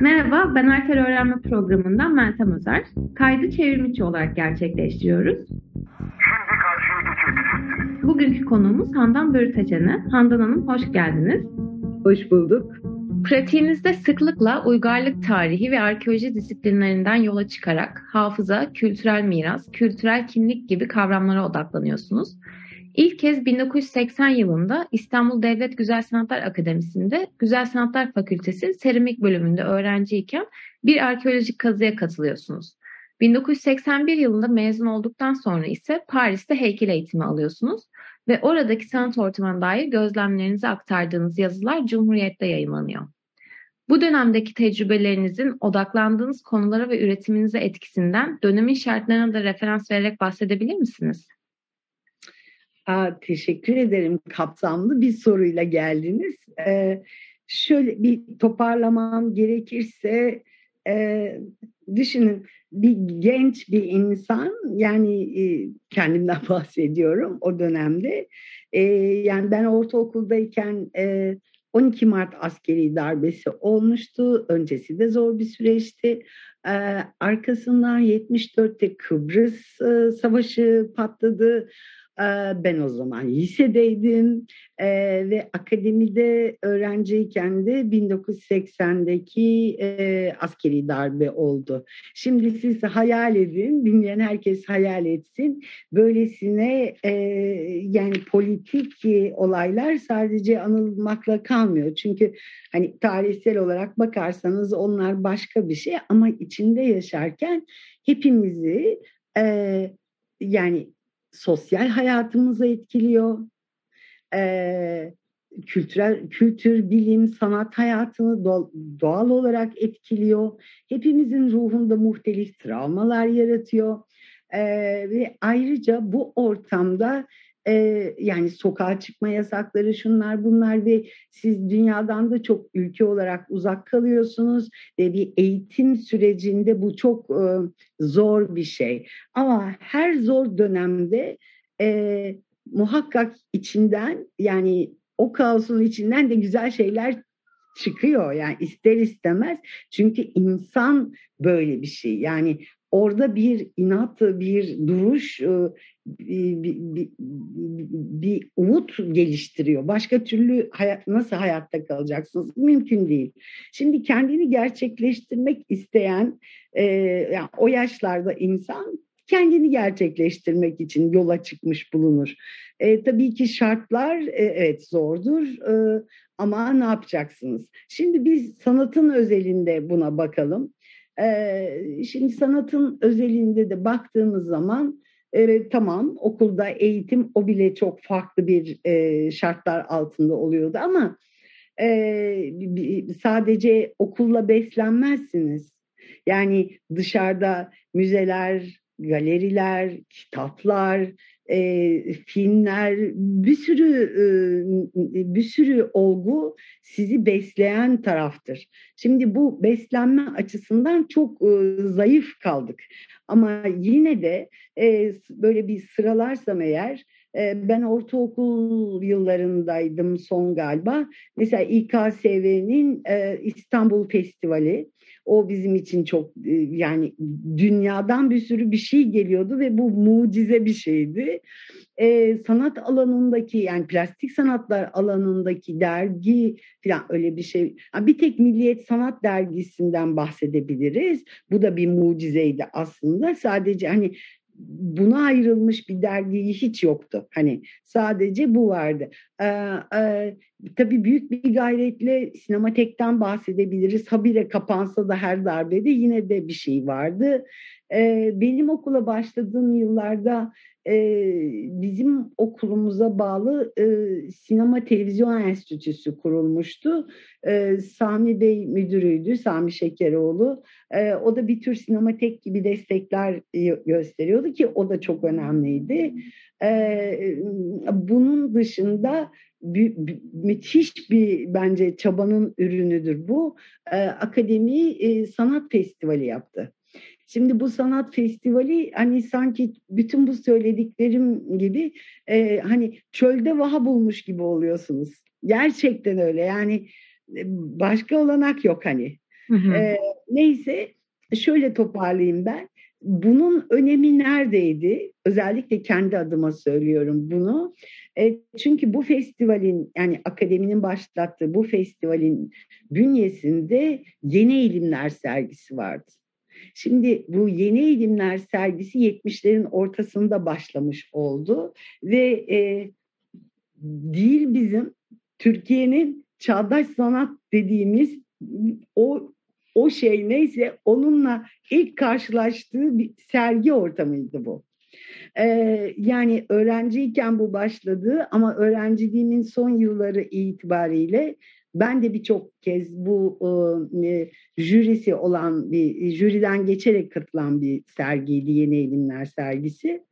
Merhaba, ben Arter Öğrenme Programı'ndan Meltem Özer. Kaydı çevrimiçi olarak gerçekleştiriyoruz. Şimdi karşıya geçebilirsiniz. Bugünkü konuğumuz Handan Börüteçen'e. Handan Hanım hoş geldiniz. Hoş bulduk. Pratiğinizde sıklıkla uygarlık tarihi ve arkeoloji disiplinlerinden yola çıkarak hafıza, kültürel miras, kültürel kimlik gibi kavramlara odaklanıyorsunuz. İlk kez 1980 yılında İstanbul Devlet Güzel Sanatlar Akademisi'nde Güzel Sanatlar Fakültesi Seramik bölümünde öğrenciyken bir arkeolojik kazıya katılıyorsunuz. 1981 yılında mezun olduktan sonra ise Paris'te heykel eğitimi alıyorsunuz ve oradaki sanat ortamına dair gözlemlerinizi aktardığınız yazılar Cumhuriyet'te yayınlanıyor. Bu dönemdeki tecrübelerinizin odaklandığınız konulara ve üretiminize etkisinden dönemin şartlarına da referans vererek bahsedebilir misiniz? Aa, teşekkür ederim. Kapsamlı bir soruyla geldiniz. Ee, şöyle bir toparlamam gerekirse e, düşünün bir genç bir insan yani e, kendimden bahsediyorum o dönemde. E, yani ben ortaokuldayken e, 12 Mart askeri darbesi olmuştu. Öncesi de zor bir süreçti. Ee, arkasından 74'te Kıbrıs e, Savaşı patladı. Ee, ben o zaman lisedeydim ee, ve akademide öğrenciyken de 1980'deki e, askeri darbe oldu. Şimdi siz hayal edin, dinleyen herkes hayal etsin. Böylesine e, yani politik olaylar sadece anılmakla kalmıyor. Çünkü hani tarihsel olarak bakarsanız onlar başka bir şey ama içinde yaşarken hepimizi e, yani sosyal hayatımızı etkiliyor. Ee, kültürel kültür, bilim, sanat hayatını doğal olarak etkiliyor. Hepimizin ruhunda muhtelif travmalar yaratıyor. Ee, ve ayrıca bu ortamda e, yani sokağa çıkma yasakları şunlar bunlar ve siz dünyadan da çok ülke olarak uzak kalıyorsunuz ve bir eğitim sürecinde bu çok e, zor bir şey. Ama her zor dönemde e, muhakkak içinden yani o kaosun içinden de güzel şeyler çıkıyor yani ister istemez çünkü insan böyle bir şey yani orada bir inat, bir duruş, e, bir, bir, bir umut geliştiriyor. Başka türlü hayat, nasıl hayatta kalacaksınız? Mümkün değil. Şimdi kendini gerçekleştirmek isteyen e, yani o yaşlarda insan kendini gerçekleştirmek için yola çıkmış bulunur. E, tabii ki şartlar e, evet zordur e, ama ne yapacaksınız? Şimdi biz sanatın özelinde buna bakalım. Ee, şimdi sanatın özelinde de baktığımız zaman e, tamam okulda eğitim o bile çok farklı bir e, şartlar altında oluyordu ama e, sadece okulla beslenmezsiniz. Yani dışarıda müzeler, galeriler, kitaplar, e, filmler, bir sürü e, bir sürü olgu sizi besleyen taraftır. Şimdi bu beslenme açısından çok e, zayıf kaldık. Ama yine de e, böyle bir sıralarsam eğer ben ortaokul yıllarındaydım son galiba. Mesela İKSV'nin İstanbul Festivali o bizim için çok yani dünyadan bir sürü bir şey geliyordu ve bu mucize bir şeydi. Sanat alanındaki yani plastik sanatlar alanındaki dergi falan öyle bir şey. Bir tek Milliyet Sanat Dergisi'nden bahsedebiliriz. Bu da bir mucizeydi aslında. Sadece hani buna ayrılmış bir dergi hiç yoktu. Hani sadece bu vardı. Ee, e, tabii büyük bir gayretle sinematekten bahsedebiliriz. Habire kapansa da her darbede yine de bir şey vardı. Ee, benim okula başladığım yıllarda e, bizim okulumuza bağlı e, Sinema Televizyon Enstitüsü kurulmuştu. E, Sami Bey müdürüydü, Sami Şekeroğlu. E, o da bir tür sinematek gibi destekler gösteriyordu ki o da çok önemliydi. E, bunun dışında müthiş bir bence çabanın ürünüdür bu. E, akademi e, sanat festivali yaptı. Şimdi bu sanat festivali hani sanki bütün bu söylediklerim gibi e, hani çölde vaha bulmuş gibi oluyorsunuz. Gerçekten öyle yani e, başka olanak yok hani. Hı hı. E, neyse şöyle toparlayayım ben. Bunun önemi neredeydi? Özellikle kendi adıma söylüyorum bunu. E, çünkü bu festivalin yani akademinin başlattığı bu festivalin bünyesinde yeni eğilimler sergisi vardı. Şimdi bu yeni eğilimler sergisi 70'lerin ortasında başlamış oldu ve e, değil bizim Türkiye'nin çağdaş sanat dediğimiz o o şey neyse onunla ilk karşılaştığı bir sergi ortamıydı bu. Ee, yani öğrenciyken bu başladı ama öğrenciliğimin son yılları itibariyle ben de birçok kez bu e, jürisi olan bir jüriden geçerek katılan bir sergiydi Yeni Eğilimler sergisi.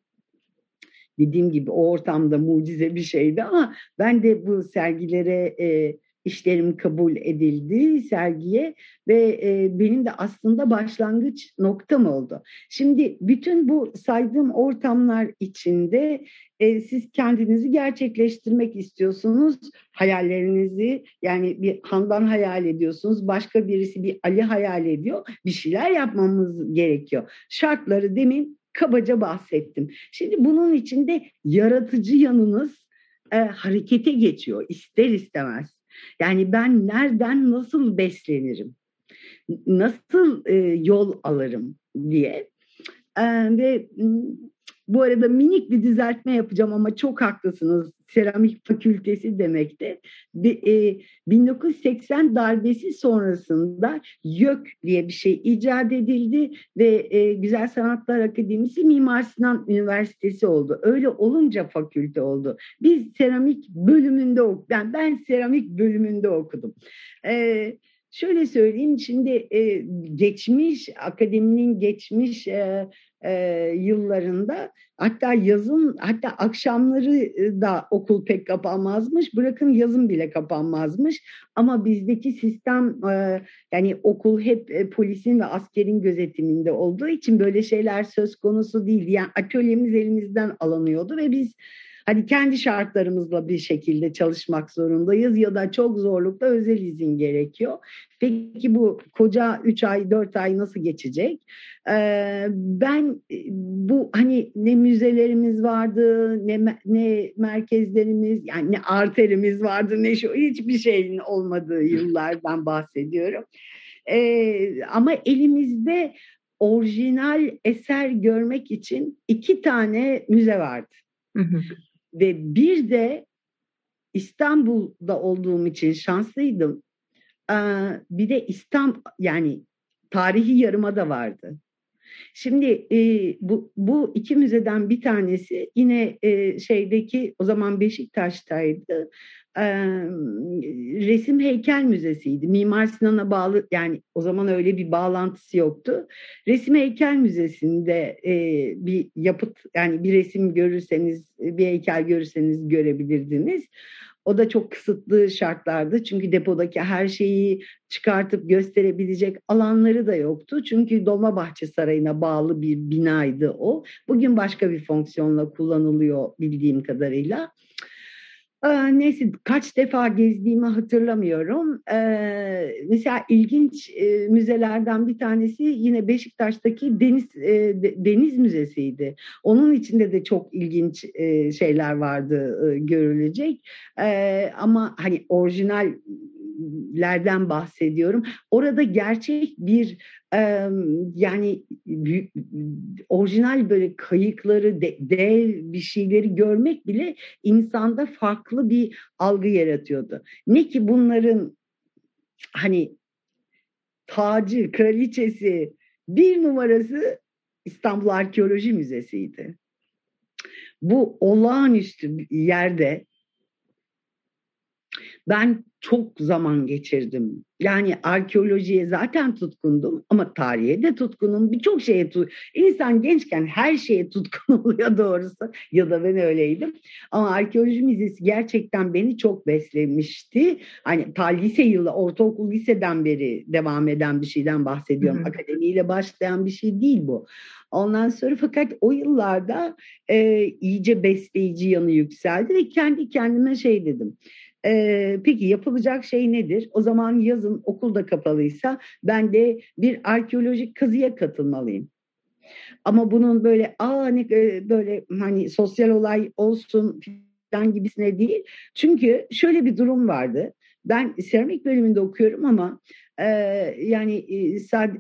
Dediğim gibi o ortamda mucize bir şeydi ama ben de bu sergilere e, işlerim kabul edildi sergiye ve e, benim de aslında başlangıç noktam oldu. Şimdi bütün bu saydığım ortamlar içinde e, siz kendinizi gerçekleştirmek istiyorsunuz. Hayallerinizi yani bir Handan hayal ediyorsunuz. Başka birisi bir Ali hayal ediyor. Bir şeyler yapmamız gerekiyor. Şartları demin kabaca bahsettim. Şimdi bunun içinde yaratıcı yanınız e, harekete geçiyor ister istemez. Yani ben nereden nasıl beslenirim? Nasıl e, yol alırım diye. E, ve bu arada minik bir düzeltme yapacağım ama çok haklısınız. Seramik fakültesi demekte. E, 1980 darbesi sonrasında YÖK diye bir şey icat edildi ve e, Güzel Sanatlar Akademisi Mimar Sinan Üniversitesi oldu. Öyle olunca fakülte oldu. Biz seramik bölümünde okuduk. Yani ben seramik bölümünde okudum. Evet Şöyle söyleyeyim şimdi e, geçmiş akademinin geçmiş e, e, yıllarında. Hatta yazın hatta akşamları e, da okul pek kapanmazmış. Bırakın yazın bile kapanmazmış. Ama bizdeki sistem e, yani okul hep e, polisin ve askerin gözetiminde olduğu için böyle şeyler söz konusu değildi yani atölyemiz elimizden alınıyordu ve biz Hani kendi şartlarımızla bir şekilde çalışmak zorundayız ya da çok zorlukla özel izin gerekiyor. Peki bu koca 3 ay 4 ay nasıl geçecek? Ee, ben bu hani ne müzelerimiz vardı ne, ne merkezlerimiz yani ne arterimiz vardı ne şu hiçbir şeyin olmadığı yıllardan bahsediyorum. Ee, ama elimizde orijinal eser görmek için iki tane müze vardı. Hı hı. Ve bir de İstanbul'da olduğum için şanslıydım. Bir de İstanbul yani tarihi yarıma da vardı. Şimdi e, bu, bu iki müzeden bir tanesi yine e, şeydeki o zaman Beşiktaş'taydı resim heykel müzesiydi. Mimar Sinan'a bağlı yani o zaman öyle bir bağlantısı yoktu. Resim heykel müzesinde e, bir yapıt yani bir resim görürseniz bir heykel görürseniz görebilirdiniz. O da çok kısıtlı şartlardı çünkü depodaki her şeyi çıkartıp gösterebilecek alanları da yoktu. Çünkü Dolmabahçe Sarayı'na bağlı bir binaydı o. Bugün başka bir fonksiyonla kullanılıyor bildiğim kadarıyla. Ee, neyse kaç defa gezdiğimi hatırlamıyorum. Ee, mesela ilginç e, müzelerden bir tanesi yine Beşiktaş'taki Deniz e, Deniz Müzesi'ydi. Onun içinde de çok ilginç e, şeyler vardı görülecek. E, ama hani orijinal lerden bahsediyorum. Orada gerçek bir e, yani büyük, orijinal böyle kayıkları, de, dev bir şeyleri görmek bile insanda farklı bir algı yaratıyordu. Ne ki bunların hani tacı, kraliçesi bir numarası İstanbul Arkeoloji Müzesi'ydi. Bu olağanüstü yerde Ben çok zaman geçirdim. Yani arkeolojiye zaten tutkundum ama tarihe de tutkunum. Birçok şeye tut. İnsan gençken her şeye tutkun oluyor doğrusu. Ya da ben öyleydim. Ama arkeoloji müzesi gerçekten beni çok beslemişti. Hani ta lise yılı, ortaokul liseden beri devam eden bir şeyden bahsediyorum. Hı hı. Akademiyle başlayan bir şey değil bu. Ondan sonra fakat o yıllarda e, iyice besleyici yanı yükseldi ve kendi kendime şey dedim. E, peki yapılacak şey nedir? O zaman yazın okulda kapalıysa ben de bir arkeolojik kazıya katılmalıyım. Ama bunun böyle aa ne böyle hani sosyal olay olsun falan gibisine değil. Çünkü şöyle bir durum vardı. Ben seramik bölümünde okuyorum ama yani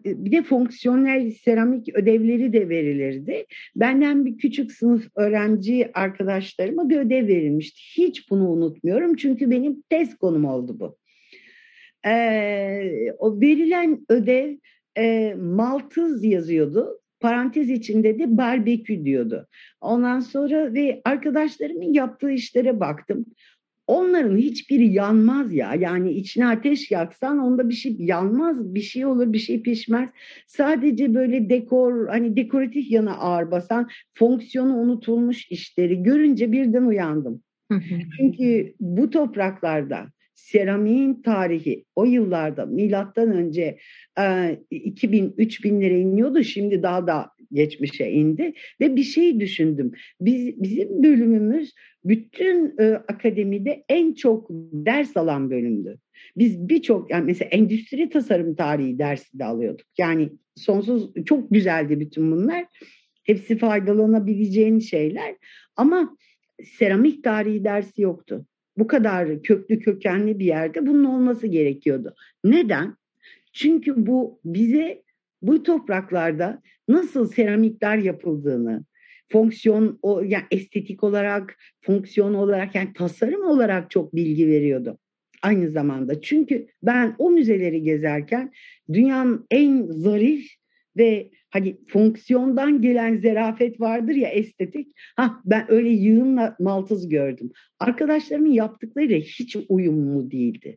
bir de fonksiyonel seramik ödevleri de verilirdi. Benden bir küçük sınıf öğrenci arkadaşlarıma bir ödev verilmişti. Hiç bunu unutmuyorum çünkü benim test konum oldu bu. O verilen ödev Maltız yazıyordu parantez içinde de barbekü diyordu. Ondan sonra ve arkadaşlarımın yaptığı işlere baktım. Onların hiçbiri yanmaz ya. Yani içine ateş yaksan onda bir şey yanmaz, bir şey olur, bir şey pişmez. Sadece böyle dekor, hani dekoratif yana ağır basan, fonksiyonu unutulmuş işleri görünce birden uyandım. Çünkü bu topraklarda seramiğin tarihi o yıllarda milattan önce e, 2000-3000'lere iniyordu. Şimdi daha da geçmişe indi ve bir şey düşündüm. Biz, bizim bölümümüz bütün e, akademide en çok ders alan bölümdü. Biz birçok yani mesela endüstri tasarım tarihi dersi de alıyorduk. Yani sonsuz çok güzeldi bütün bunlar. Hepsi faydalanabileceğin şeyler ama seramik tarihi dersi yoktu. Bu kadar köklü kökenli bir yerde bunun olması gerekiyordu. Neden? Çünkü bu bize bu topraklarda nasıl seramikler yapıldığını, fonksiyon o yani estetik olarak, fonksiyon olarak yani tasarım olarak çok bilgi veriyordu aynı zamanda. Çünkü ben o müzeleri gezerken dünyanın en zarif ve hani fonksiyondan gelen zerafet vardır ya estetik. Ha ben öyle yığınla maltız gördüm. Arkadaşlarımın yaptıkları hiç uyumlu değildi.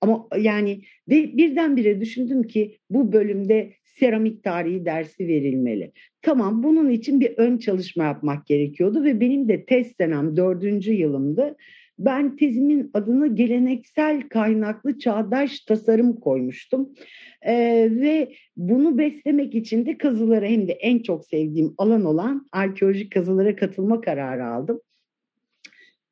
Ama yani ve birdenbire düşündüm ki bu bölümde seramik tarihi dersi verilmeli. Tamam bunun için bir ön çalışma yapmak gerekiyordu ve benim de test senem dördüncü yılımdı. Ben tezimin adını geleneksel kaynaklı çağdaş tasarım koymuştum. Ee, ve bunu beslemek için de kazılara hem de en çok sevdiğim alan olan arkeolojik kazılara katılma kararı aldım.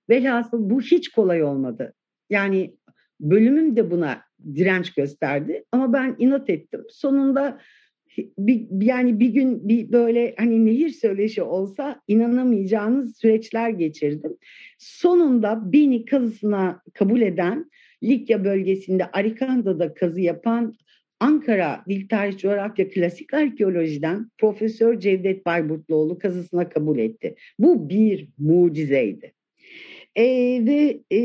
Velhasıl bu hiç kolay olmadı. Yani bölümüm de buna direnç gösterdi ama ben inat ettim. Sonunda bir, yani bir gün bir böyle hani nehir söyleşi olsa inanamayacağınız süreçler geçirdim. Sonunda beni kazısına kabul eden Likya bölgesinde Arikanda'da kazı yapan Ankara Dil Tarih Coğrafya Klasik Arkeoloji'den Profesör Cevdet Bayburtluoğlu kazısına kabul etti. Bu bir mucizeydi. E, ve e,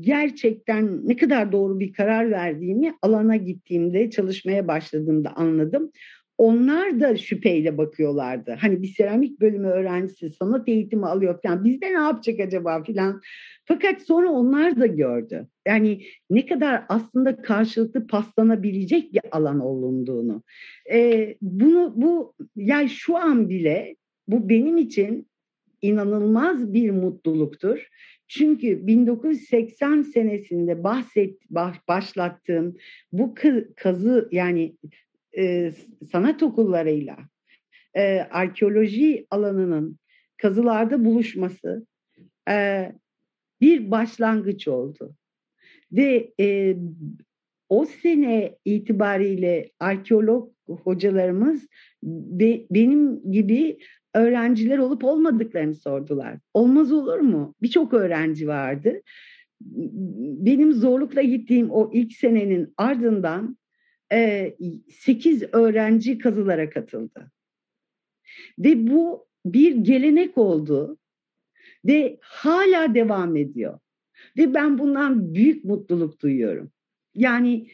gerçekten ne kadar doğru bir karar verdiğimi alana gittiğimde, çalışmaya başladığımda anladım. Onlar da şüpheyle bakıyorlardı. Hani bir seramik bölümü öğrencisi sanat eğitimi alıyor falan. Bizde ne yapacak acaba filan. Fakat sonra onlar da gördü. Yani ne kadar aslında karşılıklı paslanabilecek bir alan olunduğunu. Ee, bunu bu yani şu an bile bu benim için inanılmaz bir mutluluktur. Çünkü 1980 senesinde bahset başlattığım bu kazı yani e, sanat okullarıyla e, arkeoloji alanının kazılarda buluşması e, bir başlangıç oldu. Ve e, o sene itibariyle arkeolog hocalarımız be, benim gibi öğrenciler olup olmadıklarını sordular. Olmaz olur mu? Birçok öğrenci vardı. Benim zorlukla gittiğim o ilk senenin ardından e, 8 öğrenci kazılara katıldı. Ve bu bir gelenek oldu ve hala devam ediyor. Ve ben bundan büyük mutluluk duyuyorum. Yani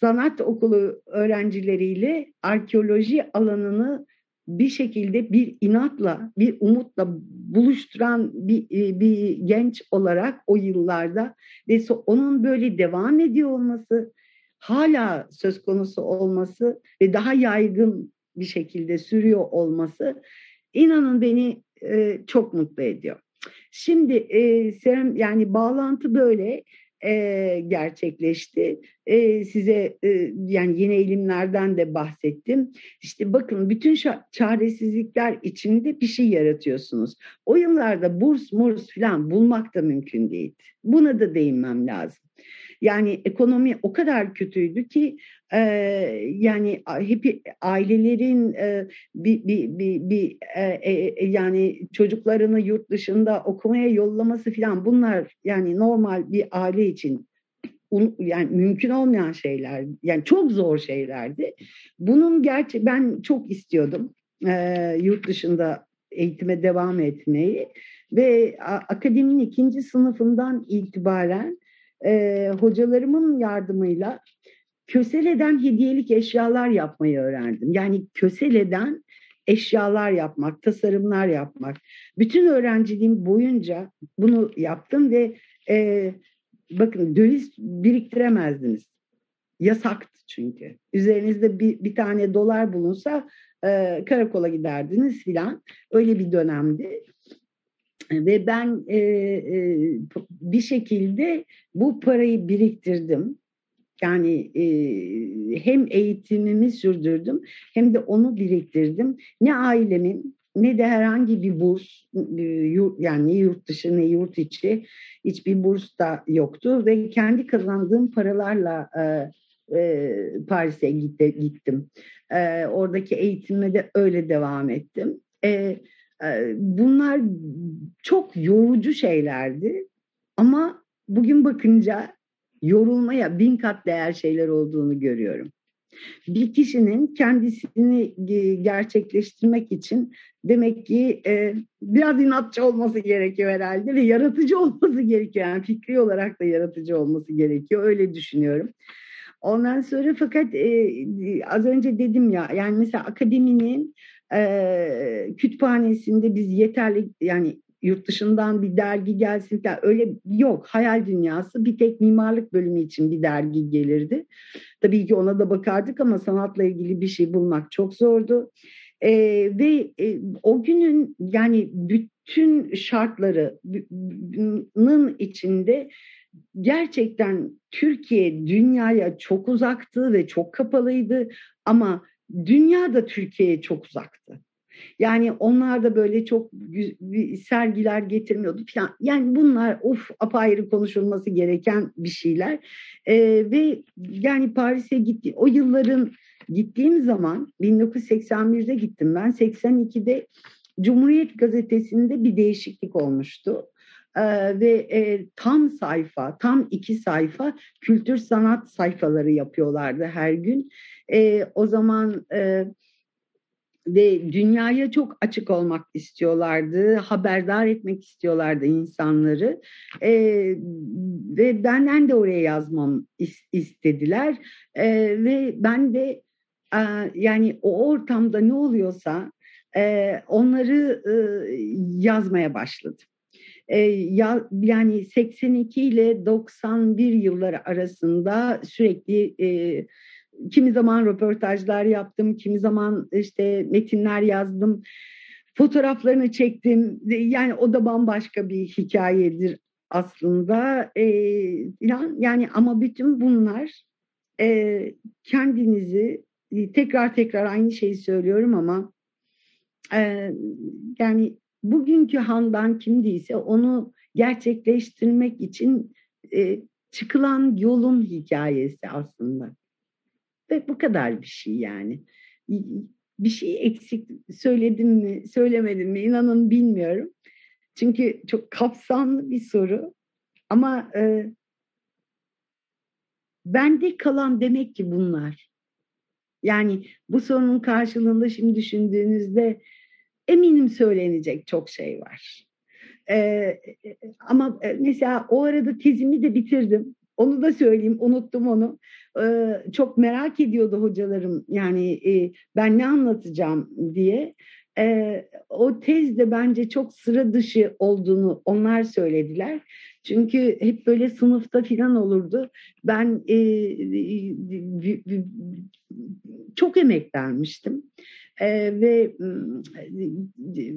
sanat okulu öğrencileriyle arkeoloji alanını bir şekilde bir inatla, bir umutla buluşturan bir, e, bir genç olarak o yıllarda ve onun böyle devam ediyor olması, hala söz konusu olması ve daha yaygın bir şekilde sürüyor olması inanın beni e, çok mutlu ediyor. Şimdi e, Serem yani bağlantı böyle e, gerçekleşti. E, size e, yani yeni eğilimlerden de bahsettim. İşte bakın bütün çaresizlikler içinde bir şey yaratıyorsunuz. O yıllarda burs murs falan bulmak da mümkün değildi. Buna da değinmem lazım. Yani ekonomi o kadar kötüydü ki e, yani hep ailelerin e, bir, bir, bir, bir e, e, yani çocuklarını yurt dışında okumaya yollaması falan bunlar yani normal bir aile için yani mümkün olmayan şeyler yani çok zor şeylerdi. Bunun gerçi ben çok istiyordum e, yurt dışında eğitime devam etmeyi ve akademinin ikinci sınıfından itibaren e, hocalarımın yardımıyla köseleden hediyelik eşyalar yapmayı öğrendim. Yani köseleden eşyalar yapmak, tasarımlar yapmak. Bütün öğrenciliğim boyunca bunu yaptım ve e, bakın döviz biriktiremezdiniz. Yasaktı çünkü. Üzerinizde bir, bir tane dolar bulunsa e, karakola giderdiniz filan. Öyle bir dönemdi. Ve ben e, e, bir şekilde bu parayı biriktirdim. Yani e, hem eğitimimi sürdürdüm hem de onu biriktirdim. Ne ailemin ne de herhangi bir burs e, yani ne yurt dışı ne yurt içi hiçbir burs da yoktu ve kendi kazandığım paralarla e, e, Paris'e gittim. E, oradaki eğitimime de öyle devam ettim. E, Bunlar çok yorucu şeylerdi ama bugün bakınca yorulmaya bin kat değer şeyler olduğunu görüyorum. Bir kişinin kendisini gerçekleştirmek için demek ki e, biraz inatçı olması gerekiyor herhalde ve yaratıcı olması gerekiyor. Yani fikri olarak da yaratıcı olması gerekiyor. Öyle düşünüyorum. Ondan sonra fakat e, az önce dedim ya yani mesela akademinin e, kütüphanesinde biz yeterli yani yurt dışından bir dergi gelsin falan öyle yok. Hayal dünyası bir tek mimarlık bölümü için bir dergi gelirdi. Tabii ki ona da bakardık ama sanatla ilgili bir şey bulmak çok zordu. E, ve e, o günün yani bütün şartlarının içinde gerçekten Türkiye dünyaya çok uzaktı ve çok kapalıydı ama dünya da Türkiye'ye çok uzaktı. Yani onlar da böyle çok sergiler getirmiyordu falan. Yani bunlar of apayrı konuşulması gereken bir şeyler. Ee, ve yani Paris'e gitti. O yılların gittiğim zaman 1981'de gittim ben. 82'de Cumhuriyet Gazetesi'nde bir değişiklik olmuştu. Ee, ve e, tam sayfa, tam iki sayfa kültür sanat sayfaları yapıyorlardı her gün. E, o zaman e, ve dünyaya çok açık olmak istiyorlardı, haberdar etmek istiyorlardı insanları e, ve benden de oraya yazmam istediler e, ve ben de e, yani o ortamda ne oluyorsa e, onları e, yazmaya başladım. E, ya, yani 82 ile 91 yılları arasında sürekli e, kimi zaman röportajlar yaptım, kimi zaman işte metinler yazdım, fotoğraflarını çektim. Yani o da bambaşka bir hikayedir aslında. E, yani ama bütün bunlar e, kendinizi tekrar tekrar aynı şeyi söylüyorum ama e, yani bugünkü Handan kimdiyse onu gerçekleştirmek için e, çıkılan yolun hikayesi aslında. Ve bu kadar bir şey yani. Bir şey eksik söyledim mi, söylemedim mi inanın bilmiyorum. Çünkü çok kapsamlı bir soru. Ama e, bende kalan demek ki bunlar. Yani bu sorunun karşılığında şimdi düşündüğünüzde eminim söylenecek çok şey var. Ee, ama mesela o arada tezimi de bitirdim. Onu da söyleyeyim, unuttum onu. Ee, çok merak ediyordu hocalarım yani e, ben ne anlatacağım diye. Ee, o tez de bence çok sıra dışı olduğunu onlar söylediler. Çünkü hep böyle sınıfta filan olurdu. Ben e, e, çok emek vermiştim. E, ve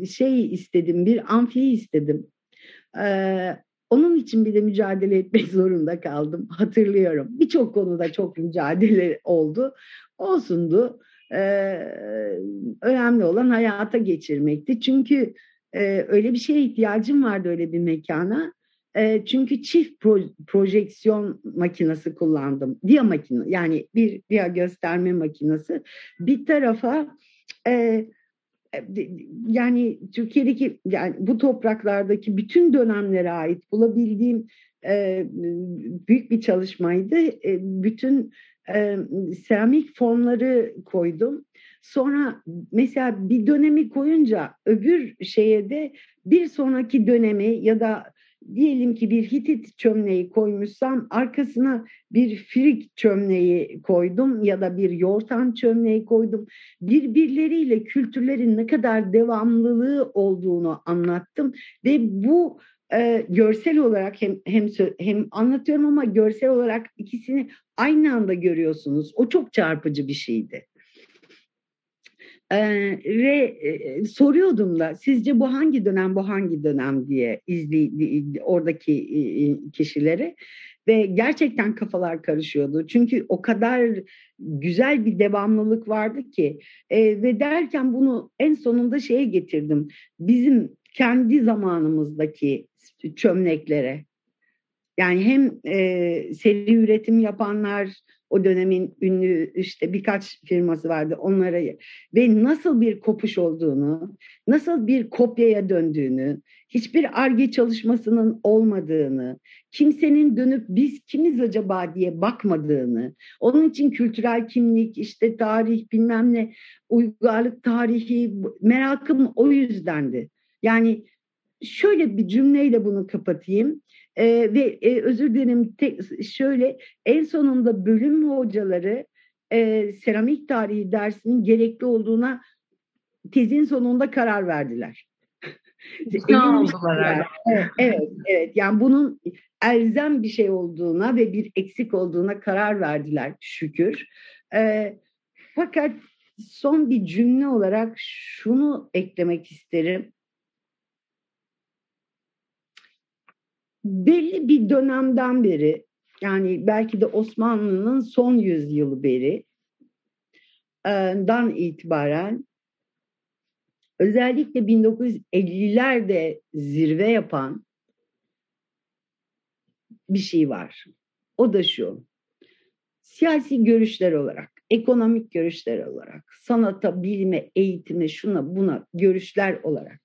şey istedim, bir amfi istedim. Onun için bile mücadele etmek zorunda kaldım. Hatırlıyorum. Birçok konuda çok mücadele oldu. Olsundu. Ee, önemli olan hayata geçirmekti. Çünkü e, öyle bir şeye ihtiyacım vardı öyle bir mekana. E, çünkü çift pro, projeksiyon makinesi kullandım. Dia makine yani bir dia gösterme makinesi. Bir tarafa e, yani Türkiye'deki yani bu topraklardaki bütün dönemlere ait bulabildiğim e, büyük bir çalışmaydı. E, bütün e, seramik formları koydum. Sonra mesela bir dönemi koyunca öbür şeye de bir sonraki dönemi ya da diyelim ki bir Hitit çömleği koymuşsam arkasına bir Frig çömleği koydum ya da bir Yortan çömleği koydum. Birbirleriyle kültürlerin ne kadar devamlılığı olduğunu anlattım ve bu e, görsel olarak hem hem hem anlatıyorum ama görsel olarak ikisini aynı anda görüyorsunuz. O çok çarpıcı bir şeydi. Ee, ve e, soruyordum da sizce bu hangi dönem bu hangi dönem diye izli oradaki e, kişileri ve gerçekten kafalar karışıyordu. Çünkü o kadar güzel bir devamlılık vardı ki e, ve derken bunu en sonunda şeye getirdim. Bizim kendi zamanımızdaki çömleklere yani hem e, seri üretim yapanlar o dönemin ünlü işte birkaç firması vardı onlara ve nasıl bir kopuş olduğunu, nasıl bir kopyaya döndüğünü, hiçbir arge çalışmasının olmadığını, kimsenin dönüp biz kimiz acaba diye bakmadığını, onun için kültürel kimlik, işte tarih bilmem ne, uygarlık tarihi merakım o yüzdendi. Yani şöyle bir cümleyle bunu kapatayım. E, ve e, özür dilerim tek, şöyle en sonunda bölüm hocaları e, seramik tarihi dersinin gerekli olduğuna tezin sonunda karar verdiler. oldular evet, evet, evet. Yani bunun elzem bir şey olduğuna ve bir eksik olduğuna karar verdiler şükür. E, fakat son bir cümle olarak şunu eklemek isterim. Belli bir dönemden beri yani belki de Osmanlı'nın son yüzyılı beri dan itibaren özellikle 1950'lerde zirve yapan bir şey var. O da şu. Siyasi görüşler olarak, ekonomik görüşler olarak, sanata, bilime, eğitime, şuna buna görüşler olarak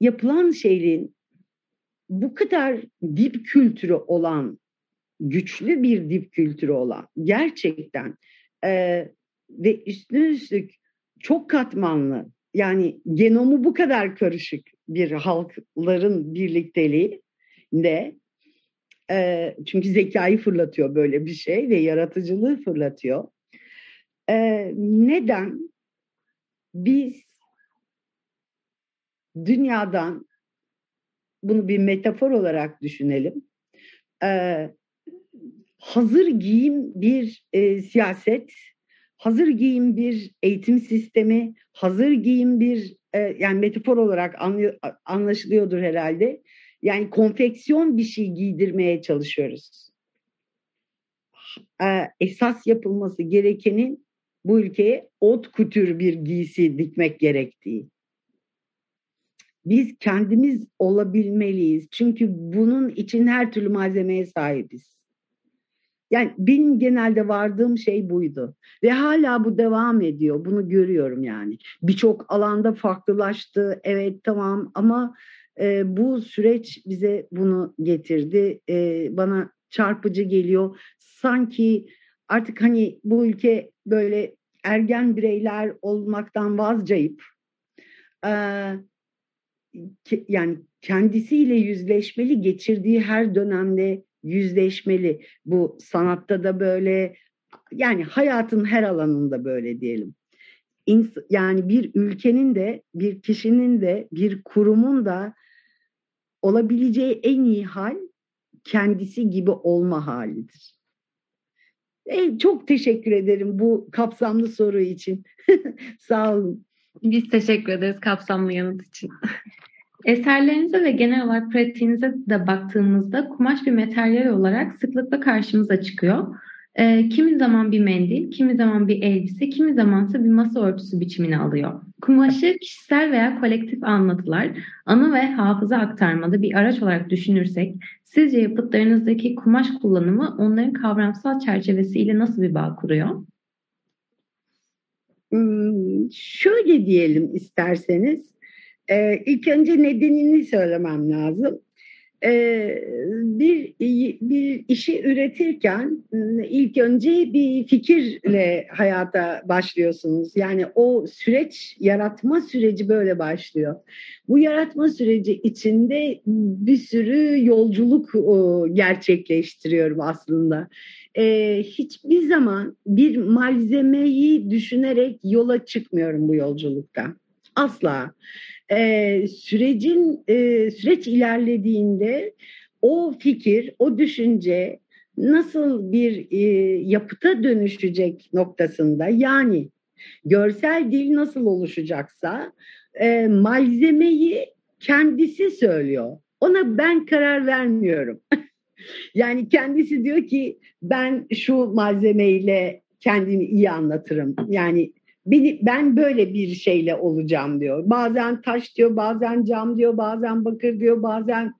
yapılan şeylerin bu kadar dip kültürü olan, güçlü bir dip kültürü olan gerçekten e, ve üstüne üstlük çok katmanlı yani genomu bu kadar karışık bir halkların birlikteliği de e, çünkü zekayı fırlatıyor böyle bir şey ve yaratıcılığı fırlatıyor. E, neden biz dünyadan bunu bir metafor olarak düşünelim. Ee, hazır giyim bir e, siyaset, hazır giyim bir eğitim sistemi, hazır giyim bir e, yani metafor olarak anlaşılıyordur herhalde. Yani konfeksiyon bir şey giydirmeye çalışıyoruz. Ee, esas yapılması gerekenin bu ülkeye ot kutür bir giysi dikmek gerektiği biz kendimiz olabilmeliyiz. Çünkü bunun için her türlü malzemeye sahibiz. Yani benim genelde vardığım şey buydu. Ve hala bu devam ediyor. Bunu görüyorum yani. Birçok alanda farklılaştı. Evet tamam ama e, bu süreç bize bunu getirdi. E, bana çarpıcı geliyor. Sanki artık hani bu ülke böyle ergen bireyler olmaktan vazgeçip e, yani kendisiyle yüzleşmeli geçirdiği her dönemde yüzleşmeli. Bu sanatta da böyle yani hayatın her alanında böyle diyelim. Yani bir ülkenin de bir kişinin de bir kurumun da olabileceği en iyi hal kendisi gibi olma halidir. E, çok teşekkür ederim bu kapsamlı soru için. Sağ olun. Biz teşekkür ederiz kapsamlı yanıt için. Eserlerinize ve genel olarak pratiğinize de baktığımızda kumaş bir materyal olarak sıklıkla karşımıza çıkıyor. E, kimi zaman bir mendil, kimi zaman bir elbise, kimi zamansa bir masa örtüsü biçimini alıyor. Kumaşı kişisel veya kolektif anlatılar, anı ve hafıza aktarmada bir araç olarak düşünürsek, sizce yapıtlarınızdaki kumaş kullanımı onların kavramsal çerçevesiyle nasıl bir bağ kuruyor? Hmm, şöyle diyelim isterseniz, ee, ilk önce nedenini söylemem lazım. Ee, bir bir işi üretirken ilk önce bir fikirle hayata başlıyorsunuz. Yani o süreç, yaratma süreci böyle başlıyor. Bu yaratma süreci içinde bir sürü yolculuk gerçekleştiriyorum aslında. Ee, hiçbir zaman bir malzemeyi düşünerek yola çıkmıyorum bu yolculukta. Asla e, sürecin e, süreç ilerlediğinde o fikir, o düşünce nasıl bir e, yapıta dönüşecek noktasında yani görsel dil nasıl oluşacaksa e, malzemeyi kendisi söylüyor. Ona ben karar vermiyorum. yani kendisi diyor ki ben şu malzemeyle kendimi iyi anlatırım. Yani beni, ben böyle bir şeyle olacağım diyor. Bazen taş diyor, bazen cam diyor, bazen bakır diyor, bazen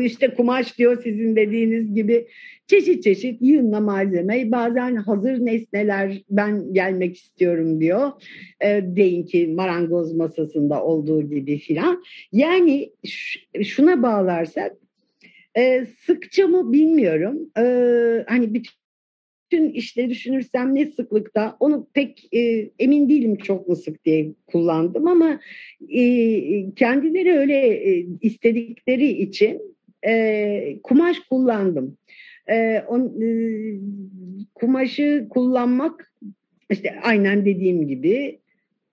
işte kumaş diyor sizin dediğiniz gibi çeşit çeşit yığınla malzeme bazen hazır nesneler ben gelmek istiyorum diyor e, deyin ki marangoz masasında olduğu gibi filan yani şuna bağlarsak e, sıkça mı bilmiyorum e, hani bütün bütün işleri düşünürsem ne sıklıkta onu pek e, emin değilim çok mu sık diye kullandım ama e, kendileri öyle e, istedikleri için e, kumaş kullandım. E, on, e, kumaşı kullanmak işte aynen dediğim gibi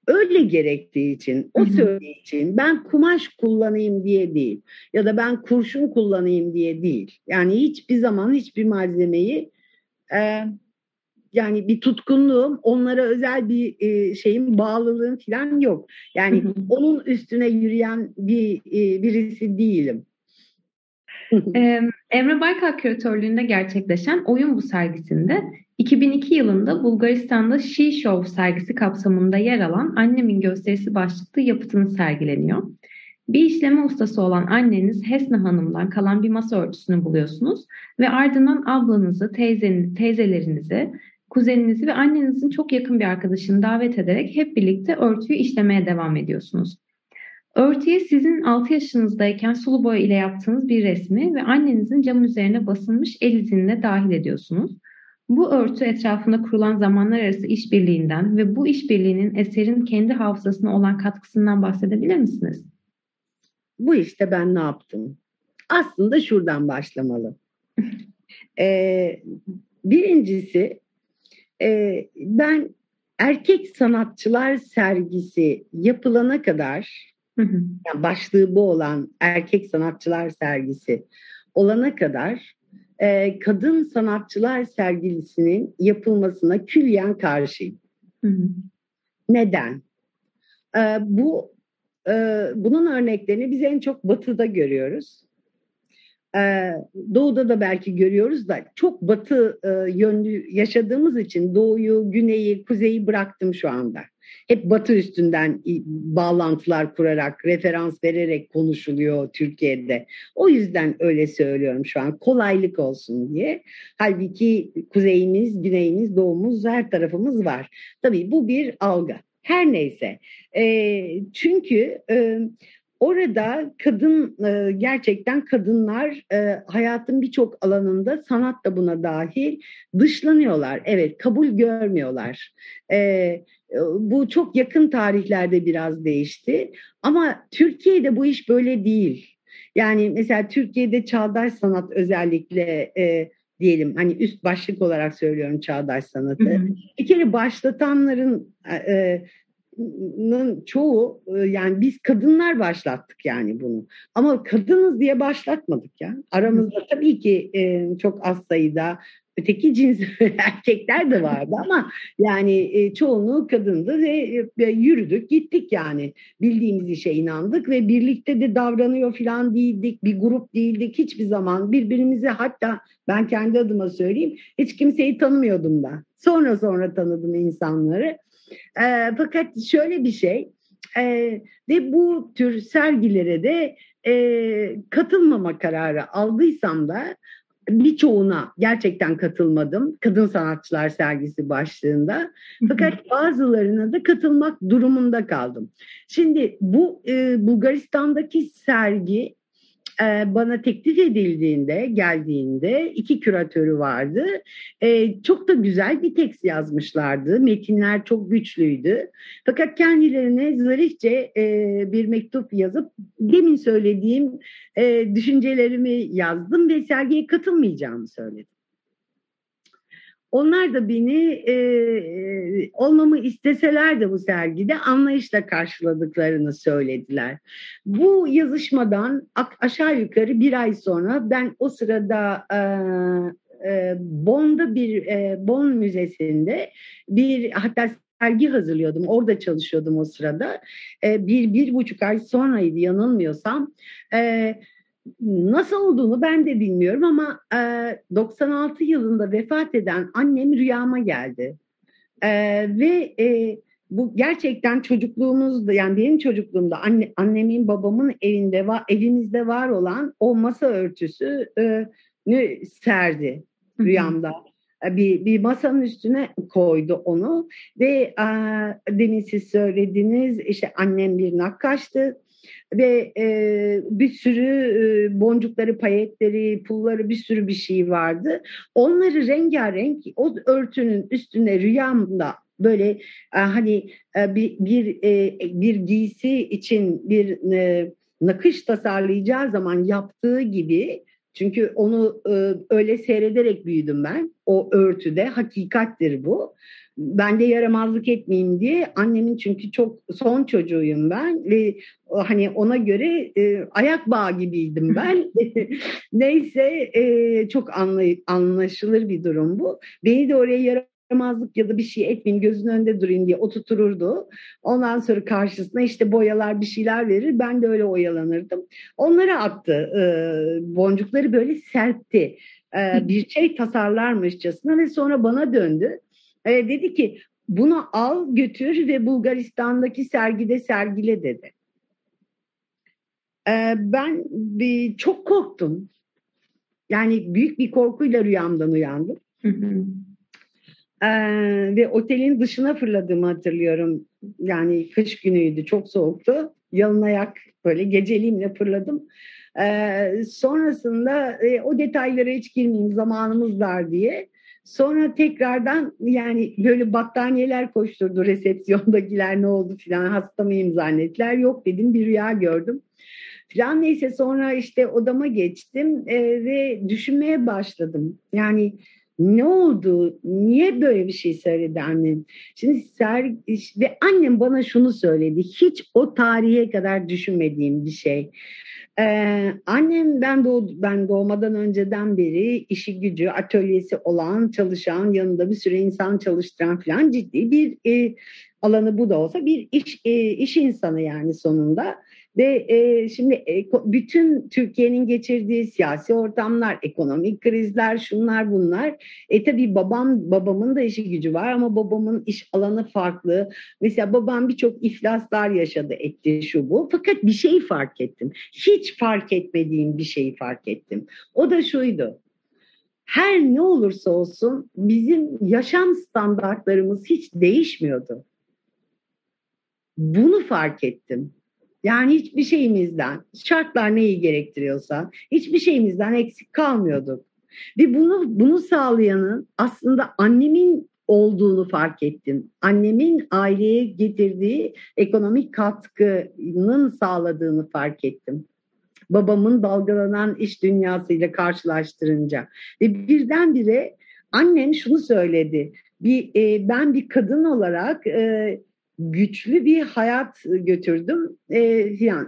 öyle gerektiği için, o söylediği için ben kumaş kullanayım diye değil ya da ben kurşun kullanayım diye değil. Yani hiçbir zaman hiçbir malzemeyi e, yani bir tutkunluğum, onlara özel bir e, şeyin bağlılığım falan yok. Yani onun üstüne yürüyen bir e, birisi değilim. Emre Baykal küratörlüğünde gerçekleşen Oyun Bu sergisinde 2002 yılında Bulgaristan'da She Show sergisi kapsamında yer alan Annemin Gösterisi başlıklı yapıtınız sergileniyor. Bir işleme ustası olan anneniz Hesne Hanım'dan kalan bir masa örtüsünü buluyorsunuz ve ardından ablanızı, teyzenizi, teyzelerinizi, kuzeninizi ve annenizin çok yakın bir arkadaşını davet ederek hep birlikte örtüyü işlemeye devam ediyorsunuz. Örtüye sizin 6 yaşınızdayken sulu boya ile yaptığınız bir resmi ve annenizin cam üzerine basılmış el izini dahil ediyorsunuz. Bu örtü etrafında kurulan zamanlar arası işbirliğinden ve bu işbirliğinin eserin kendi hafızasına olan katkısından bahsedebilir misiniz? Bu işte ben ne yaptım? Aslında şuradan başlamalı. ee, birincisi e, ben erkek sanatçılar sergisi yapılana kadar Yani başlığı bu olan erkek sanatçılar sergisi olana kadar e, kadın sanatçılar sergisinin yapılmasına külliyen karşıyım. Neden? E, bu e, bunun örneklerini biz en çok batıda görüyoruz. Ee, doğuda da belki görüyoruz da çok batı e, yönlü yaşadığımız için doğuyu, güneyi, kuzeyi bıraktım şu anda. Hep batı üstünden bağlantılar kurarak, referans vererek konuşuluyor Türkiye'de. O yüzden öyle söylüyorum şu an kolaylık olsun diye. Halbuki kuzeyimiz, güneyimiz, doğumuz her tarafımız var. Tabii bu bir algı. Her neyse. E, çünkü e, Orada kadın e, gerçekten kadınlar e, hayatın birçok alanında sanat da buna dahil dışlanıyorlar. Evet kabul görmüyorlar. E, bu çok yakın tarihlerde biraz değişti ama Türkiye'de bu iş böyle değil. Yani mesela Türkiye'de çağdaş sanat özellikle e, diyelim hani üst başlık olarak söylüyorum çağdaş sanatı. Hı hı. Bir kere başlatanların e, çoğu e, yani biz kadınlar başlattık yani bunu. Ama kadınız diye başlatmadık ya. Aramızda tabii ki e, çok az sayıda öteki cins erkekler de vardı ama yani e, çoğunluğu kadındı ve, ve yürüdük gittik yani. Bildiğimiz işe inandık ve birlikte de davranıyor falan değildik bir grup değildik hiçbir zaman birbirimizi hatta ben kendi adıma söyleyeyim hiç kimseyi tanımıyordum da sonra sonra tanıdım insanları. E, fakat şöyle bir şey e, ve bu tür sergilere de e, katılmama kararı aldıysam da birçoğuna gerçekten katılmadım. Kadın Sanatçılar Sergisi başlığında. Fakat bazılarına da katılmak durumunda kaldım. Şimdi bu e, Bulgaristan'daki sergi bana teklif edildiğinde, geldiğinde iki küratörü vardı. E, çok da güzel bir tekst yazmışlardı. Metinler çok güçlüydü. Fakat kendilerine zarifçe e, bir mektup yazıp demin söylediğim düşüncelerimi yazdım ve sergiye katılmayacağımı söyledim. Onlar da beni e, olmamı isteseler de bu sergide anlayışla karşıladıklarını söylediler. Bu yazışmadan aşağı yukarı bir ay sonra ben o sırada e, e, Bonn'da bir e, Bonn Müzesi'nde bir hatta sergi hazırlıyordum. Orada çalışıyordum o sırada. E, bir, bir buçuk ay sonraydı yanılmıyorsam. E, Nasıl olduğunu ben de bilmiyorum ama e, 96 yılında vefat eden annem rüyama geldi. E, ve e, bu gerçekten çocukluğumuzda yani benim çocukluğumda anne, annemin babamın evinde var evimizde var olan o masa örtüsü e, serdi rüyamda. E, bir, bir masanın üstüne koydu onu ve e, demin siz söylediniz işte annem bir nakkaştı ve e, bir sürü e, boncukları, payetleri, pulları bir sürü bir şey vardı. Onları rengarenk o örtünün üstüne rüyamda böyle e, hani e, bir bir, e, bir giysi için bir e, nakış tasarlayacağı zaman yaptığı gibi çünkü onu e, öyle seyrederek büyüdüm ben. O örtüde hakikattir bu ben de yaramazlık etmeyeyim diye annemin çünkü çok son çocuğuyum ben ve hani ona göre e, ayak bağı gibiydim ben. Neyse e, çok anlay anlaşılır bir durum bu. Beni de oraya yaramazlık ya da bir şey etmeyeyim gözünün önünde durayım diye oturtururdu. Ondan sonra karşısına işte boyalar bir şeyler verir. Ben de öyle oyalanırdım. Onlara attı. E, boncukları böyle serpti. E, bir şey tasarlarmışçasına ve sonra bana döndü e, dedi ki bunu al götür ve Bulgaristan'daki sergide sergile dedi. E, ben bir, çok korktum. Yani büyük bir korkuyla rüyamdan uyandım. Hı hı. Ee, ve otelin dışına fırladığımı hatırlıyorum. Yani kış günüydü, çok soğuktu. Yalın ayak böyle geceliğimle fırladım. Ee, sonrasında e, o detaylara hiç girmeyeyim zamanımız dar diye. Sonra tekrardan yani böyle battaniyeler koşturdu resepsiyondakiler ne oldu filan hasta mıyım zannettiler. Yok dedim bir rüya gördüm. Filan neyse sonra işte odama geçtim e, ve düşünmeye başladım. Yani ne oldu? Niye böyle bir şey söyledi annem? Şimdi ser, ve annem bana şunu söyledi. Hiç o tarihe kadar düşünmediğim bir şey. Ee, annem ben doğ ben doğmadan önceden beri işi gücü atölyesi olan çalışan yanında bir sürü insan çalıştıran falan ciddi bir e, alanı bu da olsa bir iş e, iş insanı yani sonunda. Ve e, şimdi e, bütün Türkiye'nin geçirdiği siyasi ortamlar, ekonomik krizler, şunlar bunlar. E tabii babam babamın da işi gücü var ama babamın iş alanı farklı. Mesela babam birçok iflaslar yaşadı, etti şu bu. Fakat bir şey fark ettim. Hiç fark etmediğim bir şeyi fark ettim. O da şuydu. Her ne olursa olsun bizim yaşam standartlarımız hiç değişmiyordu. Bunu fark ettim. Yani hiçbir şeyimizden, şartlar neyi gerektiriyorsa hiçbir şeyimizden eksik kalmıyorduk. Ve bunu bunu sağlayanın aslında annemin olduğunu fark ettim. Annemin aileye getirdiği ekonomik katkının sağladığını fark ettim. babamın dalgalanan iş dünyasıyla karşılaştırınca. Ve birdenbire annem şunu söyledi. Bir, e, ben bir kadın olarak e, güçlü bir hayat götürdüm. E,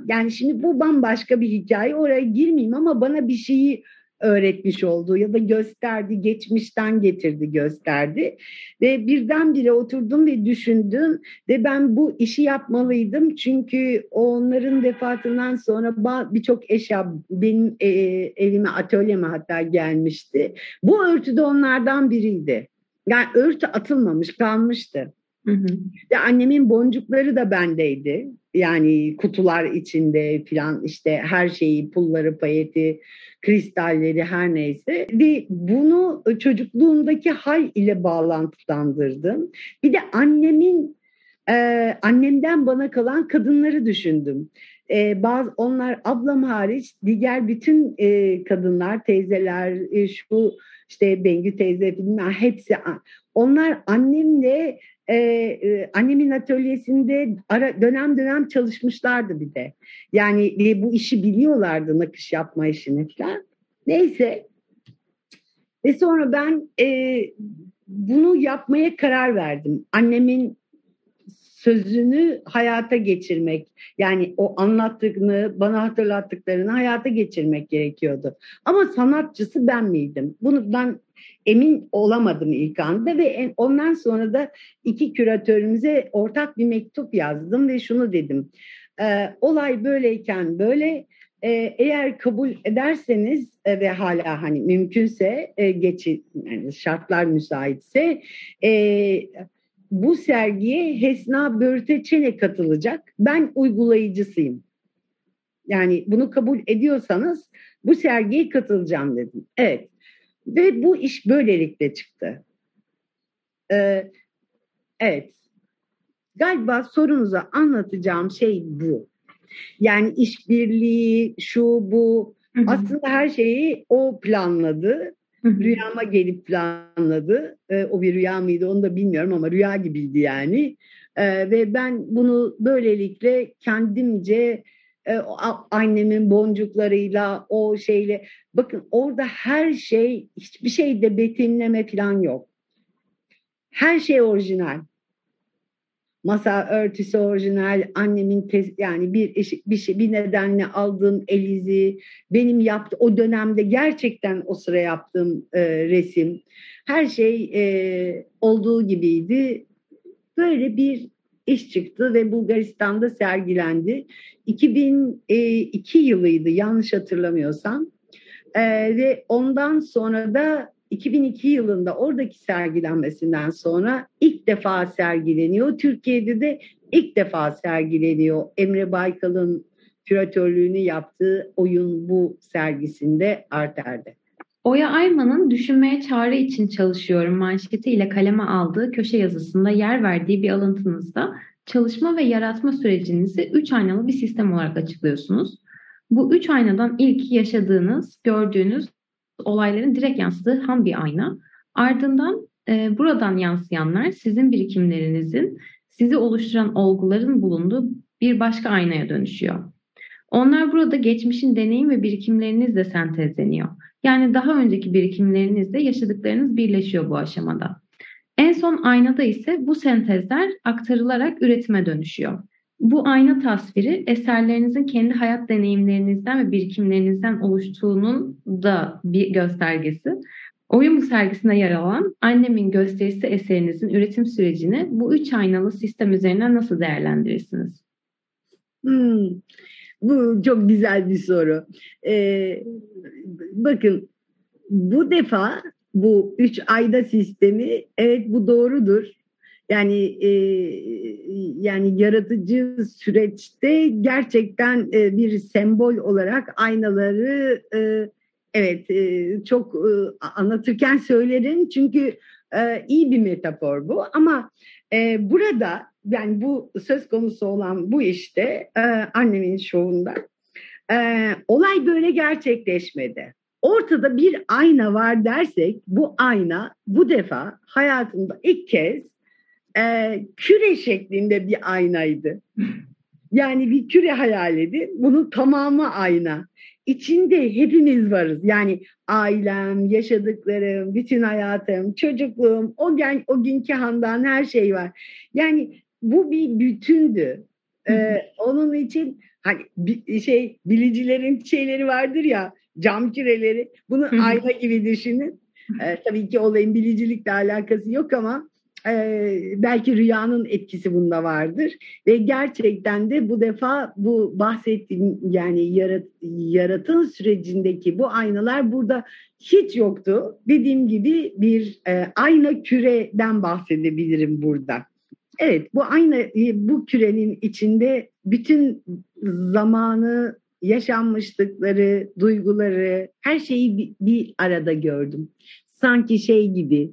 yani şimdi bu bambaşka bir hikaye. Oraya girmeyeyim ama bana bir şeyi öğretmiş oldu ya da gösterdi, geçmişten getirdi, gösterdi. Ve birdenbire oturdum ve düşündüm ve ben bu işi yapmalıydım. Çünkü onların vefatından sonra birçok eşya benim e, evime, atölyeme hatta gelmişti. Bu örtü de onlardan biriydi. Yani örtü atılmamış, kalmıştı. Hı hı. Ve annemin boncukları da bendeydi. Yani kutular içinde falan işte her şeyi, pulları, payeti, kristalleri her neyse. Ve bunu çocukluğumdaki hal ile bağlantılandırdım. Bir de annemin e, annemden bana kalan kadınları düşündüm. E, bazı onlar ablam hariç diğer bütün e, kadınlar, teyzeler, e, şu işte Bengü teyze bilmem hepsi onlar annemle e, e, annemin atölyesinde ara, dönem dönem çalışmışlardı bir de. Yani e, bu işi biliyorlardı nakış yapma işini falan. Neyse. Ve sonra ben e, bunu yapmaya karar verdim. Annemin sözünü hayata geçirmek yani o anlattığını bana hatırlattıklarını hayata geçirmek gerekiyordu. Ama sanatçısı ben miydim? Bunu ben emin olamadım ilk anda ve ondan sonra da iki küratörümüze ortak bir mektup yazdım ve şunu dedim. E, olay böyleyken böyle e, eğer kabul ederseniz e, ve hala hani mümkünse e, geçi yani şartlar müsaitse e, bu sergiye Hesna Börteçen'e katılacak. Ben uygulayıcısıyım. Yani bunu kabul ediyorsanız bu sergiye katılacağım dedim. Evet. Ve bu iş böylelikle çıktı. Ee, evet. Galiba sorunuza anlatacağım şey bu. Yani işbirliği, şu bu. Hı hı. Aslında her şeyi o planladı. Rüyama gelip planladı. Ee, o bir rüya mıydı onu da bilmiyorum ama rüya gibiydi yani. Ee, ve ben bunu böylelikle kendimce e, annemin boncuklarıyla o şeyle bakın orada her şey hiçbir şeyde betimleme falan yok. Her şey orijinal. Masa örtüsü orijinal, annemin tes, yani bir iş, bir şey bir nedenle aldığım elizi, benim yaptı o dönemde gerçekten o sıra yaptığım e, resim, her şey e, olduğu gibiydi. Böyle bir iş çıktı ve Bulgaristan'da sergilendi. 2002 yılıydı yanlış hatırlamıyorsam. Ee, ve ondan sonra da 2002 yılında oradaki sergilenmesinden sonra ilk defa sergileniyor. Türkiye'de de ilk defa sergileniyor. Emre Baykal'ın küratörlüğünü yaptığı oyun bu sergisinde Arter'de. Oya Ayman'ın Düşünmeye Çare için Çalışıyorum manşetiyle kaleme aldığı köşe yazısında yer verdiği bir alıntınızda çalışma ve yaratma sürecinizi üç aynalı bir sistem olarak açıklıyorsunuz. Bu üç aynadan ilki yaşadığınız, gördüğünüz olayların direkt yansıdığı ham bir ayna. Ardından e, buradan yansıyanlar sizin birikimlerinizin, sizi oluşturan olguların bulunduğu bir başka aynaya dönüşüyor. Onlar burada geçmişin deneyim ve birikimlerinizle sentezleniyor. Yani daha önceki birikimlerinizle yaşadıklarınız birleşiyor bu aşamada. En son aynada ise bu sentezler aktarılarak üretime dönüşüyor. Bu ayna tasviri eserlerinizin kendi hayat deneyimlerinizden ve birikimlerinizden oluştuğunun da bir göstergesi. Oyun bu sergisinde yer alan Annemin Gösterisi eserinizin üretim sürecini bu üç aynalı sistem üzerinden nasıl değerlendirirsiniz? Hmm, bu çok güzel bir soru. Ee, bakın bu defa bu üç ayda sistemi evet bu doğrudur. Yani e, yani yaratıcı süreçte gerçekten e, bir sembol olarak aynaları e, evet e, çok e, anlatırken söylerim çünkü e, iyi bir metafor bu ama e, burada yani bu söz konusu olan bu işte e, annemin şovunda e, olay böyle gerçekleşmedi. Ortada bir ayna var dersek bu ayna bu defa hayatımda ilk kez e, küre şeklinde bir aynaydı. Yani bir küre hayal edin. Bunun tamamı ayna. İçinde hepimiz varız. Yani ailem, yaşadıklarım, bütün hayatım, çocukluğum, o, gen, o günkü handan her şey var. Yani bu bir bütündü. Ee, onun için hani bir şey bilicilerin şeyleri vardır ya cam küreleri. Bunu ayna gibi düşünün. Ee, tabii ki olayın bilicilikle alakası yok ama e, belki rüyanın etkisi bunda vardır ve gerçekten de bu defa bu bahsettiğim yani yarat, yaratım sürecindeki bu aynalar burada hiç yoktu. Dediğim gibi bir e, ayna küreden bahsedebilirim burada. Evet bu ayna bu kürenin içinde bütün zamanı yaşanmışlıkları, duyguları, her şeyi bir, bir arada gördüm. Sanki şey gibi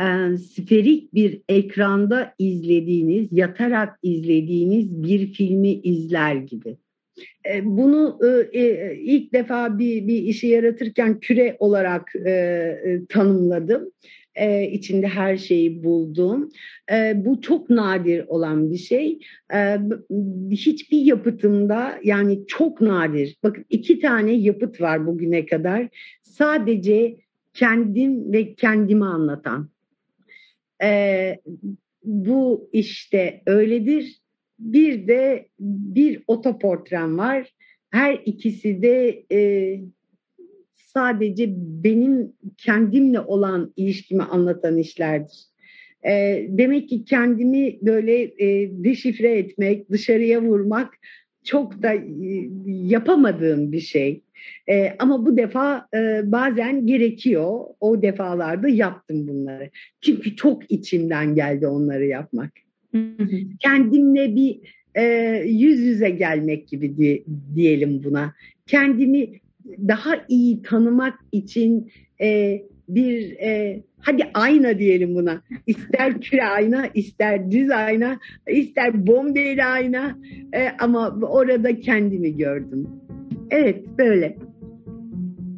e, sferik bir ekranda izlediğiniz, yatarak izlediğiniz bir filmi izler gibi. E, bunu e, e, ilk defa bir, bir işi yaratırken küre olarak e, e, tanımladım. E, içinde her şeyi buldum. E, bu çok nadir olan bir şey. E, hiçbir yapıtımda yani çok nadir. Bakın iki tane yapıt var bugüne kadar. Sadece kendim ve kendimi anlatan. E, bu işte öyledir. Bir de bir otoportrem var. Her ikisi de e, sadece benim kendimle olan ilişkimi anlatan işlerdir. E, demek ki kendimi böyle e, deşifre etmek, dışarıya vurmak çok da e, yapamadığım bir şey. E, ama bu defa e, bazen gerekiyor. O defalarda yaptım bunları. Çünkü çok içimden geldi onları yapmak. Kendimle bir e, yüz yüze gelmek gibi diye, diyelim buna. Kendimi daha iyi tanımak için e, bir e, hadi ayna diyelim buna. İster küre ayna, ister düz ayna, ister bombeli ayna e, ama orada kendimi gördüm. Evet böyle.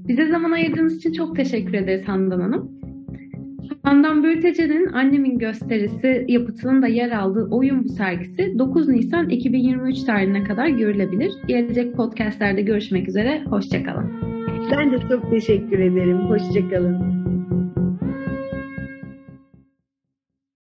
Bize zaman ayırdığınız için çok teşekkür ederiz Handan Hanım. Handan Börtece'nin Annemin Gösterisi yapıtının da yer aldığı Oyun Bu sergisi 9 Nisan 2023 tarihine kadar görülebilir. Gelecek podcastlerde görüşmek üzere. Hoşçakalın. Ben de çok teşekkür ederim. Hoşçakalın.